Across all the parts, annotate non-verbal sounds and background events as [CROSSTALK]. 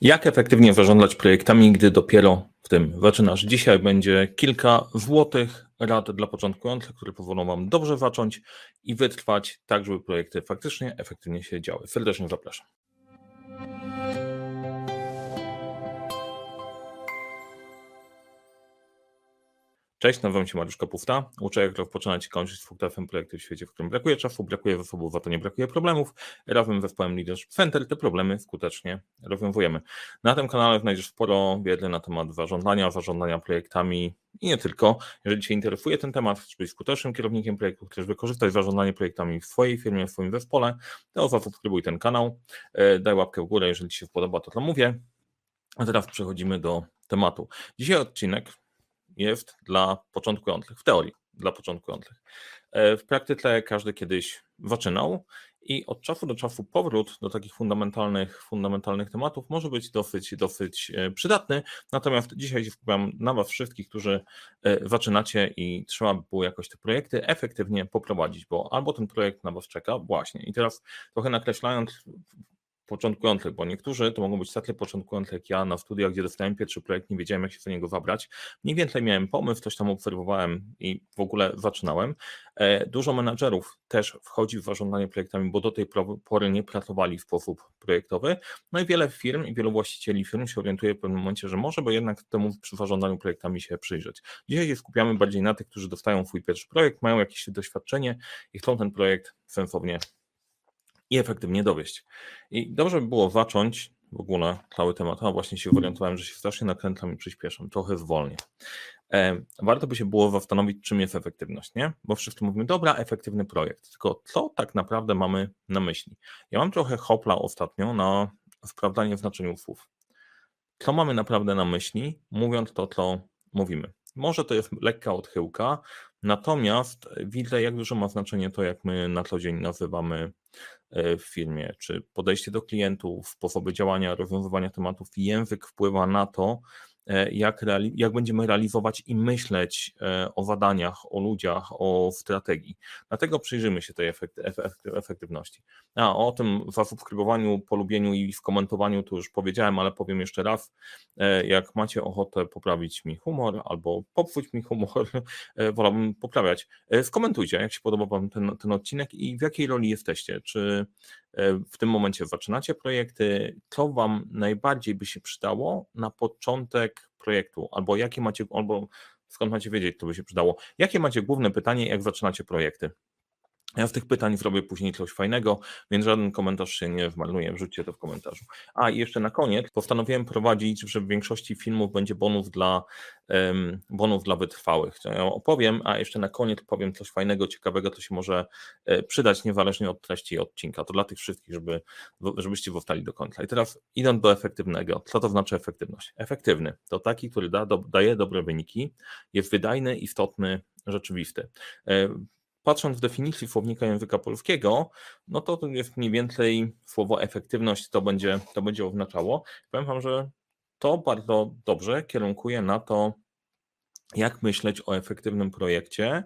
Jak efektywnie zarządzać projektami, gdy dopiero w tym zaczynasz? Dzisiaj będzie kilka złotych rad dla początkujących, które pozwolą Wam dobrze zacząć i wytrwać, tak żeby projekty faktycznie efektywnie się działy. Serdecznie zapraszam. Cześć, nazywam się Mariusz Kapufta. Uczę jak rozpoczynać i kończyć fuktafem projekty w świecie, w którym brakuje czasu, brakuje zasobów, a to nie brakuje problemów. Razem z zespołem Leadership Center te problemy skutecznie rozwiązujemy. Na tym kanale znajdziesz sporo wiedzy na temat zarządzania, zarządzania projektami i nie tylko. Jeżeli Cię interesuje ten temat, chcesz być skutecznym kierownikiem projektu, chcesz wykorzystać zarządzanie projektami w swojej firmie, w swoim zespole, to zasubskrybuj ten kanał, e, daj łapkę w górę, jeżeli Ci się podoba to, co mówię. A teraz przechodzimy do tematu. Dzisiaj odcinek jest dla początkujących, w teorii dla początkujących. E, w praktyce każdy kiedyś zaczynał i od czasu do czasu powrót do takich fundamentalnych, fundamentalnych tematów może być dosyć, dosyć e, przydatny. Natomiast dzisiaj skupiam na Was wszystkich, którzy e, zaczynacie i trzeba by było jakoś te projekty efektywnie poprowadzić, bo albo ten projekt na Was czeka, właśnie. I teraz trochę nakreślając początkujących, bo niektórzy to mogą być takie początkujące jak ja na studiach, gdzie dostałem pierwszy projekt, nie wiedziałem jak się do niego zabrać. Mniej więcej miałem pomysł, coś tam obserwowałem i w ogóle zaczynałem. E, dużo menadżerów też wchodzi w zarządzanie projektami, bo do tej pory nie pracowali w sposób projektowy. No i wiele firm i wielu właścicieli firm się orientuje w pewnym momencie, że może by jednak temu przy zarządzaniu projektami się przyjrzeć. Dzisiaj się skupiamy bardziej na tych, którzy dostają swój pierwszy projekt, mają jakieś doświadczenie i chcą ten projekt sensownie i efektywnie dowieść. I dobrze by było zacząć w ogóle cały temat, a właśnie się orientowałem, że się strasznie nakręcam i przyspieszam, trochę zwolnię. Warto by się było zastanowić, czym jest efektywność, nie? Bo wszyscy mówimy, dobra, efektywny projekt, tylko co tak naprawdę mamy na myśli? Ja mam trochę hopla ostatnio na sprawdzanie znaczeniu słów. Co mamy naprawdę na myśli, mówiąc to, co mówimy? Może to jest lekka odchyłka, natomiast widzę, jak dużo ma znaczenie to, jak my na co dzień nazywamy E, w firmie, czy podejście do klientów, sposoby działania, rozwiązywania tematów, język wpływa na to, E, jak, jak będziemy realizować i myśleć e, o zadaniach, o ludziach, o strategii. Dlatego przyjrzymy się tej efektywności. A o tym zasubskrybowaniu, polubieniu i skomentowaniu to już powiedziałem, ale powiem jeszcze raz. E, jak macie ochotę poprawić mi humor albo popsuć mi humor, wolałbym poprawiać. Skomentujcie, jak się podoba Wam ten, ten odcinek i w jakiej roli jesteście. Czy w tym momencie zaczynacie projekty, co Wam najbardziej by się przydało na początek projektu, albo jakie macie, albo skąd macie wiedzieć, co by się przydało. Jakie macie główne pytanie, jak zaczynacie projekty? Ja z tych pytań zrobię później coś fajnego, więc żaden komentarz się nie zmarnuje, wrzućcie to w komentarzu. A i jeszcze na koniec postanowiłem prowadzić, że w większości filmów będzie bonus dla, um, bonus dla wytrwałych. Ja opowiem, a jeszcze na koniec powiem coś fajnego, ciekawego, co się może e, przydać niezależnie od treści odcinka. To dla tych wszystkich, żeby, żebyście zostali do końca. I teraz idąc do efektywnego. Co to znaczy efektywność? Efektywny to taki, który da, do, daje dobre wyniki, jest wydajny, istotny, rzeczywisty. Patrząc w definicji słownika języka polskiego, no to to jest mniej więcej słowo efektywność to będzie, to będzie oznaczało. Powiem Wam, że to bardzo dobrze kierunkuje na to, jak myśleć o efektywnym projekcie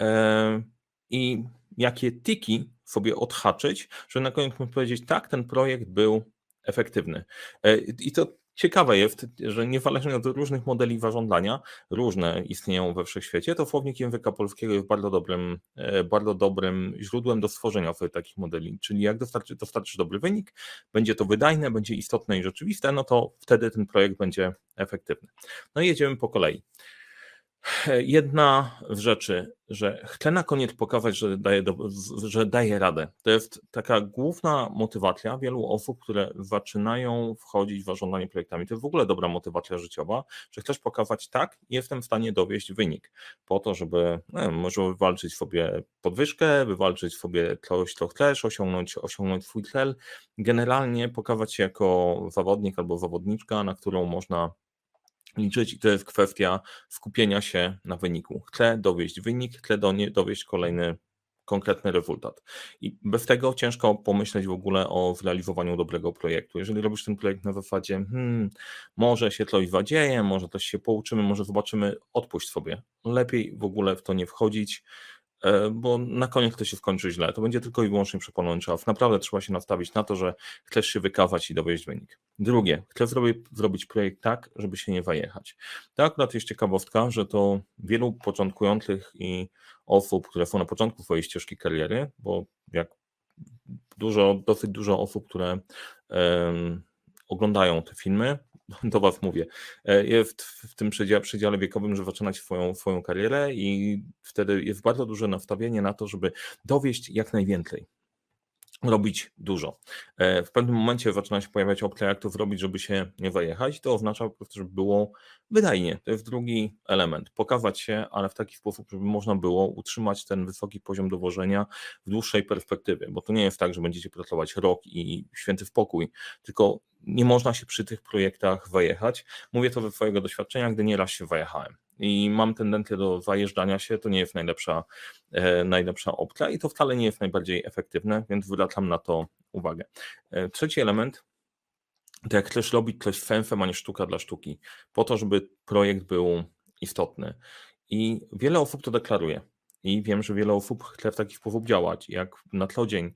e, i jakie tiki sobie odhaczyć, żeby na koniec móc powiedzieć, tak, ten projekt był efektywny. E, I to Ciekawe jest, że niezależnie od różnych modeli zarządzania, różne istnieją we wszechświecie, to słownik języka polskiego jest bardzo dobrym, e, bardzo dobrym źródłem do stworzenia sobie takich modeli. Czyli jak dostarczy, dostarczysz dobry wynik, będzie to wydajne, będzie istotne i rzeczywiste, no to wtedy ten projekt będzie efektywny. No i jedziemy po kolei. Jedna z rzeczy, że chcę na koniec pokazać, że daje, do, że daje radę. To jest taka główna motywacja wielu osób, które zaczynają wchodzić w zarządzanie projektami. To jest w ogóle dobra motywacja życiowa, że chcesz pokazać tak, jestem w stanie dowieść wynik. Po to, żeby no, może wywalczyć sobie podwyżkę, wywalczyć sobie coś, co chcesz, osiągnąć, osiągnąć swój cel. Generalnie pokazać się jako zawodnik albo zawodniczka, na którą można liczyć i to jest kwestia skupienia się na wyniku. Chcę dowieść wynik, chcę do nie, dowieść kolejny konkretny rezultat. I bez tego ciężko pomyśleć w ogóle o zrealizowaniu dobrego projektu. Jeżeli robisz ten projekt na zasadzie, hmm, może się coś zadzieje, może coś się pouczymy, może zobaczymy, odpuść sobie. Lepiej w ogóle w to nie wchodzić. E, bo na koniec to się skończy źle. To będzie tylko i wyłącznie przeponowy czas. Naprawdę trzeba się nastawić na to, że chcesz się wykazać i dowieść wynik. Drugie, chcę zrobić projekt tak, żeby się nie wajechać. To akurat jest ciekawostka, że to wielu początkujących i osób, które są na początku swojej ścieżki kariery, bo jak dużo, dosyć dużo osób, które um, oglądają te filmy, [LAUGHS] do Was mówię, e, jest w tym przedziale, przedziale wiekowym, że zaczynać swoją, swoją karierę i wtedy jest bardzo duże nastawienie na to, żeby dowieść jak najwięcej robić dużo. E, w pewnym momencie zaczyna się pojawiać opcja, jak to zrobić, żeby się nie wajechać. To oznacza po prostu, żeby było wydajnie. To jest drugi element. Pokazać się, ale w taki sposób, żeby można było utrzymać ten wysoki poziom dowożenia w dłuższej perspektywie, bo to nie jest tak, że będziecie pracować rok i święty spokój, tylko nie można się przy tych projektach wajechać. Mówię to ze swojego doświadczenia, gdy nieraz się wajechałem i mam tendencję do zajeżdżania się, to nie jest najlepsza, e, najlepsza opcja i to wcale nie jest najbardziej efektywne, więc zwracam na to uwagę. E, trzeci element to jak chcesz robić coś fenfem, a nie sztuka dla sztuki, po to, żeby projekt był istotny. I wiele osób to deklaruje. I wiem, że wiele osób chce w taki sposób działać. Jak na co dzień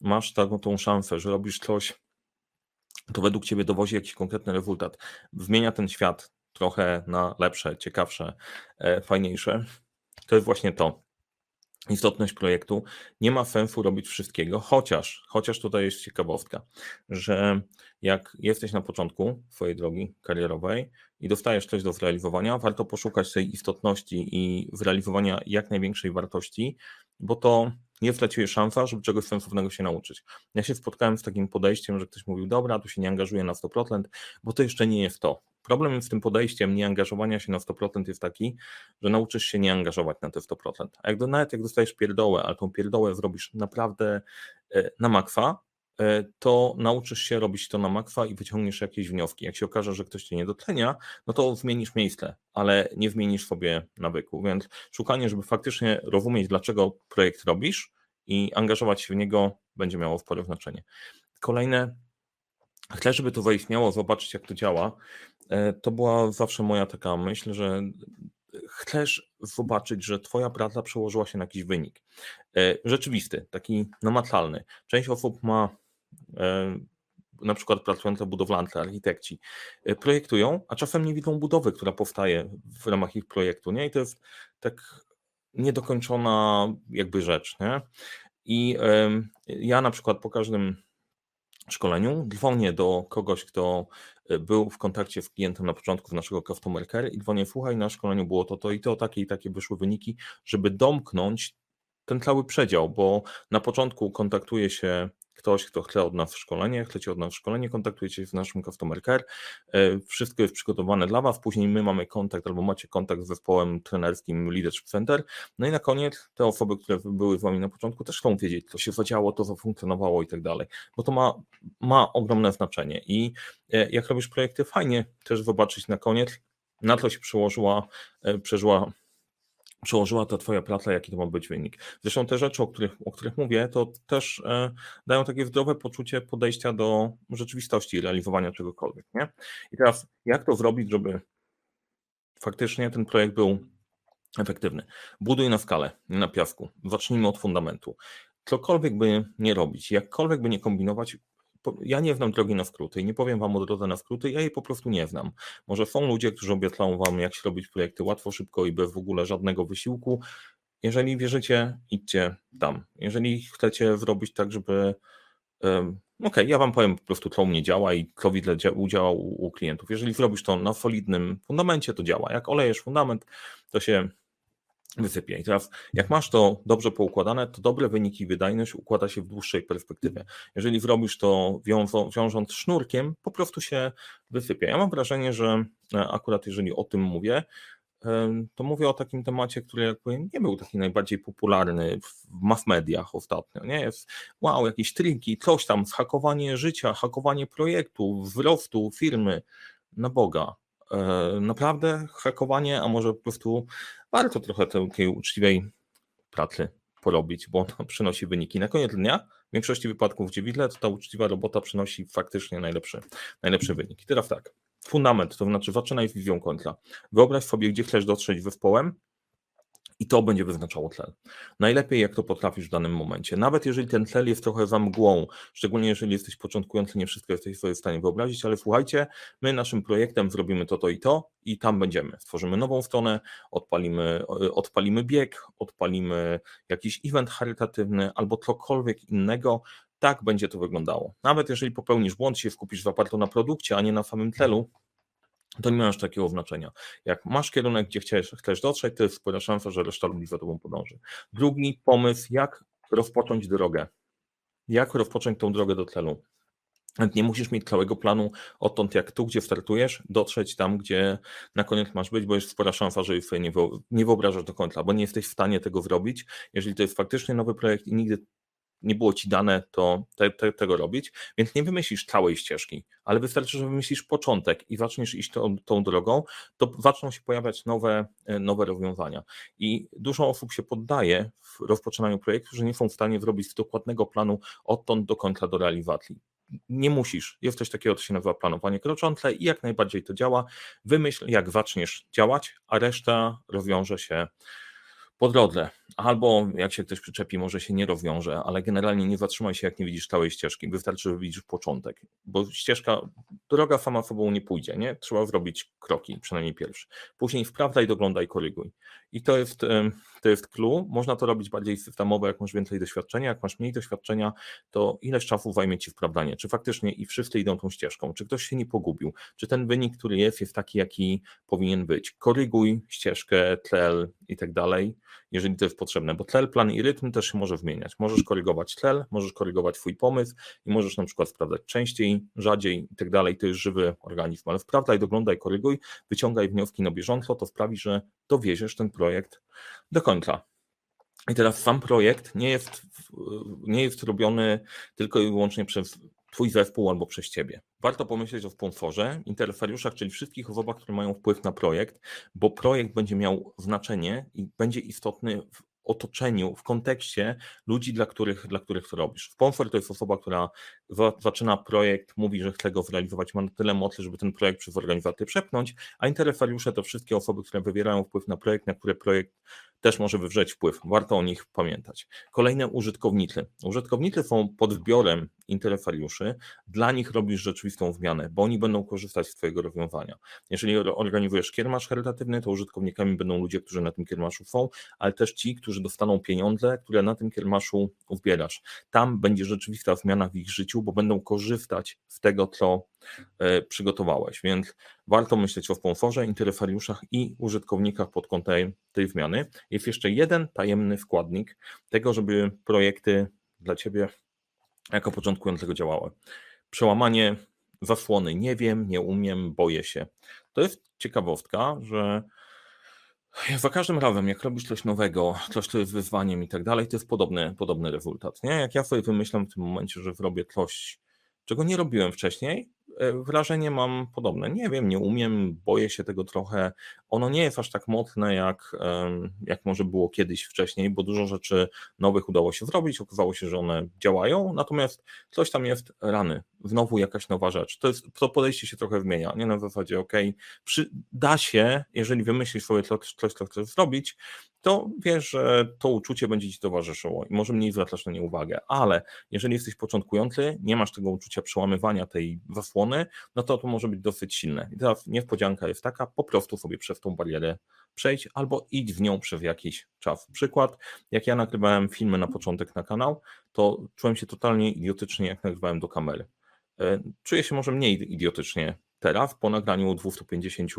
masz taką tą szansę, że robisz coś, to według ciebie dowozi jakiś konkretny rezultat, zmienia ten świat, trochę na lepsze, ciekawsze, e, fajniejsze. To jest właśnie to. Istotność projektu. Nie ma sensu robić wszystkiego, chociaż, chociaż tutaj jest ciekawostka, że jak jesteś na początku swojej drogi karierowej i dostajesz coś do zrealizowania, warto poszukać tej istotności i zrealizowania jak największej wartości, bo to nie straciłeś szansa, żeby czegoś sensownego się nauczyć. Ja się spotkałem z takim podejściem, że ktoś mówił, dobra, tu się nie angażuje na 100%, bo to jeszcze nie jest to. Problem z tym podejściem nieangażowania się na 100% jest taki, że nauczysz się nie angażować na te 100%. A jak nawet jak dostajesz pierdołę, ale tą pierdołę zrobisz naprawdę e, na makwa, to nauczysz się robić to na makwa i wyciągniesz jakieś wnioski. Jak się okaże, że ktoś cię nie docenia, no to zmienisz miejsce, ale nie zmienisz sobie nawyku. Więc szukanie, żeby faktycznie rozumieć, dlaczego projekt robisz i angażować się w niego, będzie miało spore znaczenie. Kolejne, chcę, żeby to zaistniało, zobaczyć, jak to działa. E, to była zawsze moja taka myśl, że chcesz zobaczyć, że Twoja praca przełożyła się na jakiś wynik. E, rzeczywisty, taki namacalny. Część osób ma e, na przykład pracujące budowlance, architekci, projektują, a czasem nie widzą budowy, która powstaje w ramach ich projektu, nie? I to jest tak niedokończona jakby rzecz, nie? I ja na przykład po każdym szkoleniu dzwonię do kogoś, kto e, był w kontakcie z klientem na początku naszego customer care i dzwonię, słuchaj, na szkoleniu było to, to i to, takie i takie wyszły wyniki, żeby domknąć ten cały przedział, bo na początku kontaktuje się ktoś, kto chce od nas szkolenie, chcecie od nas szkolenie, kontaktujecie się z naszym customer care, e, wszystko jest przygotowane dla Was, później my mamy kontakt albo macie kontakt z zespołem trenerskim Leadership Center, no i na koniec te osoby, które były z Wami na początku też chcą wiedzieć, co się zadziało, to zafunkcjonowało i tak dalej, bo to ma, ma ogromne znaczenie. I e, jak robisz projekty, fajnie też zobaczyć na koniec, na co się przełożyła, e, przeżyła przełożyła ta Twoja praca, jaki to ma być wynik. Zresztą te rzeczy, o których, o których mówię, to też e, dają takie zdrowe poczucie podejścia do rzeczywistości i realizowania czegokolwiek. Nie? I teraz, jak to zrobić, żeby faktycznie ten projekt był efektywny? Buduj na skalę, nie na piasku. Zacznijmy od fundamentu. Cokolwiek by nie robić, jakkolwiek by nie kombinować, ja nie znam drogi na skróty i nie powiem Wam o drodze na skróty, ja jej po prostu nie znam. Może są ludzie, którzy obiecają Wam, jak się robić projekty łatwo, szybko i bez w ogóle żadnego wysiłku. Jeżeli wierzycie, idźcie tam. Jeżeli chcecie zrobić tak, żeby. Um, Okej, okay, ja Wam powiem po prostu, co u mnie działa i co widzę działa u, u klientów. Jeżeli zrobisz to na solidnym fundamencie, to działa. Jak olejesz fundament, to się wysypie. I teraz, jak masz to dobrze poukładane, to dobre wyniki i wydajność układa się w dłuższej perspektywie. Jeżeli zrobisz to wiążą, wiążąc sznurkiem, po prostu się wysypie. Ja mam wrażenie, że e, akurat jeżeli o tym mówię, to mówię o takim temacie, który jakby nie był taki najbardziej popularny w mass mediach ostatnio. Nie jest wow, jakieś triki, coś tam, hakowanie życia, hakowanie projektu, wzrostu firmy. Na Boga. E, naprawdę hakowanie, a może po prostu warto trochę takiej uczciwej pracy porobić, bo to [LAUGHS] przynosi wyniki. Na koniec dnia w większości wypadków, gdzie widzę, ta uczciwa robota przynosi faktycznie najlepszy, najlepszy wynik. I teraz tak, fundament, to znaczy zaczynaj z wizją końca. Wyobraź sobie, gdzie chcesz dotrzeć zespołem I to będzie wyznaczało tlel. Najlepiej, jak to potrafisz w danym momencie. Nawet jeżeli ten tlel jest trochę za mgłą, szczególnie jeżeli jesteś początkujący, nie wszystko jesteś sobie w stanie wyobrazić, ale słuchajcie, my naszym projektem zrobimy to, to i to i tam będziemy. Stworzymy nową stronę, odpalimy, odpalimy bieg, odpalimy jakiś event charytatywny albo cokolwiek innego, tak będzie to wyglądało. Nawet jeżeli popełnisz błąd, się skupisz oparciu na produkcie, a nie na samym tlelu, to nie masz takiego znaczenia. Jak masz kierunek, gdzie chcesz, chcesz dotrzeć, to jest spora szansa, że reszta ludzi za tobą podąży. Drugi pomysł, jak rozpocząć drogę. Jak rozpocząć tą drogę do celu. Nie musisz mieć całego planu odtąd jak tu, gdzie startujesz, dotrzeć tam, gdzie na koniec masz być, bo jest spora szansa, że sobie nie wyobrażasz do końca, bo nie jesteś w stanie tego zrobić. Jeżeli to jest faktycznie nowy projekt i nigdy nie było ci dane to te, te, tego robić, więc nie wymyślisz całej ścieżki, ale wystarczy, że wymyślisz początek i zaczniesz iść tą, tą drogą, to zaczną się pojawiać nowe, e, nowe rozwiązania. I dużo osób się poddaje w rozpoczynaniu projektu, że nie są w stanie zrobić dokładnego planu odtąd do końca do realizacji. Nie musisz. Jest coś takiego, co się nazywa planowanie kroczące i jak najbardziej to działa. Wymyśl, jak zaczniesz działać, a reszta rozwiąże się po drodze. Albo jak się ktoś przyczepi, może się nie rozwiąże, ale generalnie nie zatrzymaj się, jak nie widzisz całej ścieżki. Wystarczy, że widzisz początek, bo ścieżka, droga sama sobą nie pójdzie, nie? Trzeba zrobić kroki, przynajmniej pierwszy. Później wprawdaj, doglądaj, koryguj. I to jest, to jest clue. Można to robić bardziej systemowo, jak masz więcej doświadczenia. Jak masz mniej doświadczenia, to ileś czasu zajmie ci wprawdanie? Czy faktycznie i wszyscy idą tą ścieżką? Czy ktoś się nie pogubił? Czy ten wynik, który jest, jest taki, jaki powinien być? Koryguj ścieżkę, tlel i tak dalej, jeżeli to jest potrzebne, bo tlel, plan i rytm też się może zmieniać. Możesz korygować tlel, możesz korygować twój pomysł i możesz na przykład sprawdzać częściej, rzadziej i tak dalej. To jest żywy organizm, ale sprawdzaj, doglądaj, koryguj, wyciągaj wnioski na bieżąco, to sprawi, że dowieziesz ten projekt do końca. I teraz sam projekt nie jest, nie jest robiony tylko i wyłącznie przez Twój zespół albo przez Ciebie. Warto pomyśleć o sponsorze, interesariuszach, czyli wszystkich osobach, które mają wpływ na projekt, bo projekt będzie miał znaczenie i będzie istotny w otoczeniu, w kontekście ludzi, dla których, dla których to robisz. Sponsor to jest osoba, która zaczyna projekt, mówi, że chce go zrealizować, ma tyle mocy, żeby ten projekt przez organizację przepnąć, a interesariusze to wszystkie osoby, które wywierają wpływ na projekt, na które projekt też może wywrzeć wpływ. Warto o nich pamiętać. Kolejne użytkownicy. Użytkownicy są podbiorem interesariuszy, dla nich robisz rzeczywistą zmianę, bo oni będą korzystać z Twojego rozwiązania. Jeżeli organizujesz kiermasz charytatywny, to użytkownikami będą ludzie, którzy na tym kiermaszu są, ale też ci, którzy dostaną pieniądze, które na tym kiermaszu zbierasz. Tam będzie rzeczywista zmiana w ich życiu, bo będą korzystać z tego, co e, przygotowałeś. Więc warto myśleć o sponsorze, interesariuszach i użytkownikach pod kątem tej zmiany. Jest jeszcze jeden tajemny składnik tego, żeby projekty dla Ciebie jako początkującego działały. Przełamanie zasłony. Nie wiem, nie umiem, boję się. To jest ciekawostka, że za każdym razem, jak robisz coś nowego, coś, co jest wyzwaniem i tak dalej, to jest podobny, podobny rezultat. Nie? Jak ja sobie wymyślam w tym momencie, że zrobię coś, czego nie robiłem wcześniej, wrażenie mam podobne. Nie wiem, nie umiem, boję się tego trochę. Ono nie jest aż tak mocne, jak, jak może było kiedyś wcześniej, bo dużo rzeczy nowych udało się zrobić. Okazało się, że one działają, natomiast coś tam jest rany. Znowu jakaś nowa rzecz. To, jest, to podejście się trochę zmienia. Nie na zasadzie, ok, przy, da się, jeżeli wymyślisz sobie coś, coś, co chcesz zrobić, to wiesz, że to uczucie będzie ci towarzyszyło i może mniej zwracasz na nie uwagę, ale jeżeli jesteś początkujący, nie masz tego uczucia przełamywania tej zasłony, no to to może być dosyć silne. I teraz niespodzianka jest taka, po prostu sobie przez tą barierę przejdź albo idź w nią przez jakiś czas. Przykład, jak ja nagrywałem filmy na początek na kanał, to czułem się totalnie idiotycznie, jak nagrywałem do kamery. E, czuję się może mniej idiotycznie teraz po nagraniu 250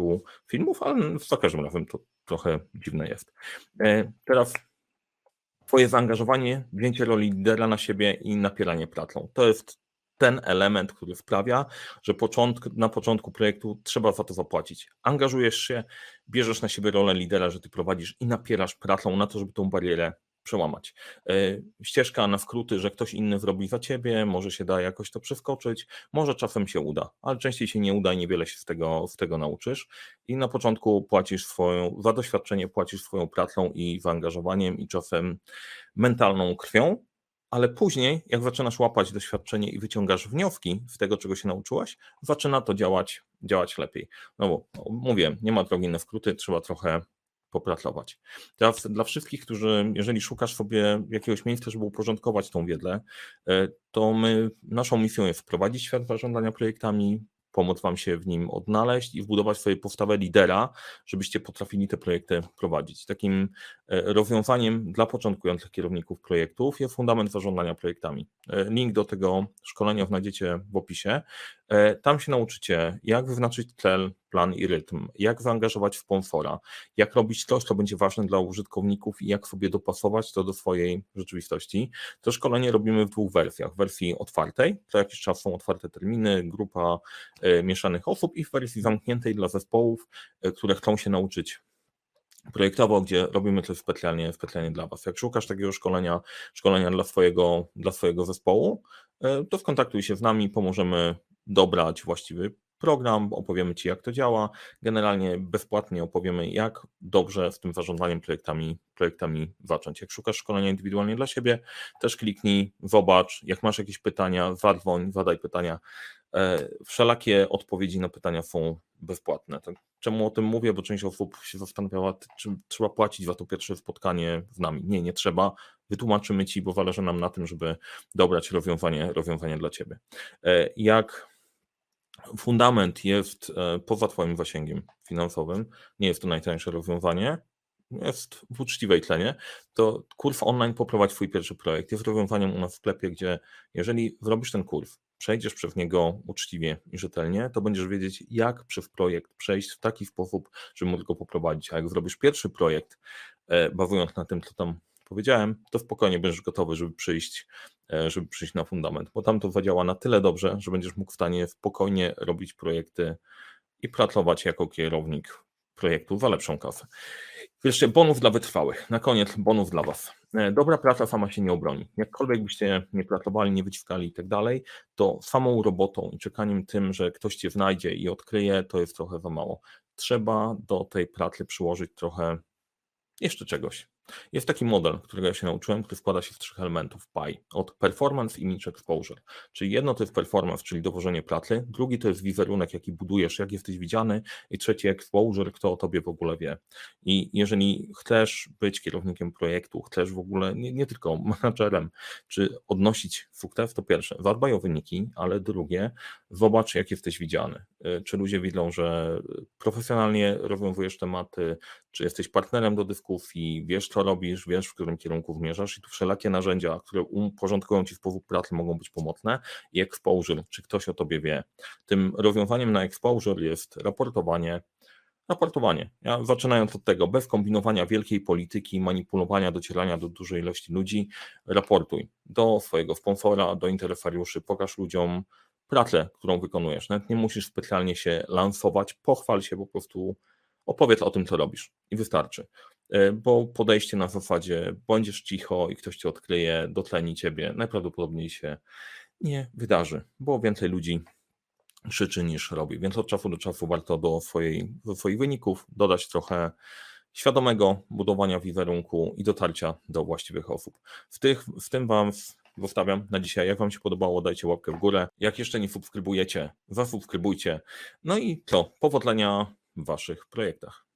filmów, ale za każdym razem to trochę dziwne jest. E, teraz Twoje zaangażowanie, wzięcie roli lidera na siebie i napieranie pracą. To jest ten element, który sprawia, że początk, na początku projektu trzeba za to zapłacić. Angażujesz się, bierzesz na siebie rolę lidera, że ty prowadzisz i napierasz pracą na to, żeby tą barierę przełamać. E, ścieżka na skróty, że ktoś inny zrobi za ciebie, może się da jakoś to przeskoczyć, może czasem się uda, ale częściej się nie uda i niewiele się z tego, z tego nauczysz. I na początku płacisz swoją, za doświadczenie płacisz swoją pracą i zaangażowaniem i czasem mentalną krwią, ale później, jak zaczynasz łapać doświadczenie i wyciągasz wnioski z tego, czego się nauczyłaś, zaczyna to działać, działać lepiej. No bo no, mówię, nie ma drogi na skróty, trzeba trochę popracować. Teraz dla wszystkich, którzy, jeżeli szukasz sobie jakiegoś miejsca, żeby uporządkować tą wiedzę, e, to my, naszą misją jest wprowadzić świat zarządzania projektami, pomóc Wam się w nim odnaleźć i wbudować sobie postawę lidera, żebyście potrafili te projekty prowadzić. Takim e, rozwiązaniem dla początkujących kierowników projektów jest fundament zarządzania projektami. E, link do tego szkolenia znajdziecie w opisie. E, tam się nauczycie, jak wyznaczyć cel, plan i rytm, jak zaangażować sponsora, jak robić to, co będzie ważne dla użytkowników i jak sobie dopasować to do swojej rzeczywistości. To szkolenie robimy w dwóch wersjach. W wersji otwartej, co jakiś czas są otwarte terminy, grupa e, mieszanych osób i w wersji zamkniętej dla zespołów, e, które chcą się nauczyć projektowo, gdzie robimy coś specjalnie, specjalnie dla Was. Jak szukasz takiego szkolenia, szkolenia dla swojego, dla swojego zespołu, to skontaktuj się z nami, pomożemy dobrać właściwy program, opowiemy Ci, jak to działa. Generalnie bezpłatnie opowiemy, jak dobrze z tym zarządzaniem projektami, projektami zacząć. Jak szukasz szkolenia indywidualnie dla siebie, też kliknij, zobacz. Jak masz jakieś pytania, zadzwoń, zadaj pytania. E, wszelakie odpowiedzi na pytania są bezpłatne. Tak, czemu o tym mówię? Bo część osób się zastanawiała, czy trzeba płacić za to pierwsze spotkanie z nami. Nie, nie trzeba. Wytłumaczymy Ci, bo zależy nam na tym, żeby dobrać rozwiązanie, rozwiązanie dla Ciebie. E, jak fundament jest e, poza Twoim zasięgiem finansowym, nie jest to najtańsze rozwiązanie, jest w uczciwej tlenie, to kurs online poprowadź Twój pierwszy projekt. Jest rozwiązaniem u nas w sklepie, gdzie jeżeli zrobisz ten kurs, przejdziesz przez niego uczciwie i rzetelnie, to będziesz wiedzieć, jak przez projekt przejść w taki sposób, żeby móc go poprowadzić. A jak zrobisz pierwszy projekt, e, bazując na tym, co tam powiedziałem, to spokojnie będziesz gotowy, żeby przyjść, żeby przyjść na fundament, bo tam to zadziała na tyle dobrze, że będziesz mógł w stanie spokojnie robić projekty i pracować jako kierownik projektu za lepszą kasę. Wreszcie bonus dla wytrwałych. Na koniec bonus dla Was. E, dobra praca sama się nie obroni. Jakkolwiek byście nie pracowali, nie wyciskali i tak dalej, to samą robotą i czekaniem tym, że ktoś Cię znajdzie i odkryje, to jest trochę za mało. Trzeba do tej pracy przyłożyć trochę jeszcze czegoś. Jest taki model, którego ja się nauczyłem, który składa się z trzech elementów PI. Od performance, image, exposure. Czyli jedno to jest performance, czyli dowożenie pracy, drugi to jest wizerunek, jaki budujesz, jak jesteś widziany i trzeci exposure, kto o tobie w ogóle wie. I jeżeli chcesz być kierownikiem projektu, chcesz w ogóle nie, nie tylko menadżerem, czy odnosić sukces, to pierwsze, zadbaj o wyniki, ale drugie, zobacz, jak jesteś widziany. Y, czy ludzie widzą, że profesjonalnie rozwiązujesz tematy, czy jesteś partnerem do dyskusji, wiesz, co robisz, wiesz, w którym kierunku zmierzasz i tu wszelakie narzędzia, które uporządkują Ci sposób pracy mogą być pomocne i exposure, czy ktoś o Tobie wie. Tym rozwiązaniem na exposure jest raportowanie, Raportowanie. Ja zaczynając od tego, bez kombinowania wielkiej polityki, manipulowania, docierania do dużej ilości ludzi, raportuj do swojego sponsora, do interesariuszy, pokaż ludziom pracę, którą wykonujesz. Nawet nie musisz specjalnie się lansować, pochwal się po prostu opowiedz o tym, co robisz i wystarczy. E, bo podejście na zasadzie będziesz cicho i ktoś cię odkryje, dotleni ciebie, najprawdopodobniej się nie wydarzy, bo więcej ludzi krzyczy niż robi. Więc od czasu do czasu warto do, swojej, do swoich wyników dodać trochę świadomego budowania wizerunku i dotarcia do właściwych osób. W, tych, w tym Wam zostawiam na dzisiaj. Jak Wam się podobało, dajcie łapkę w górę. Jak jeszcze nie subskrybujecie, zasubskrybujcie. No i co? Powodzenia Waszych projektach.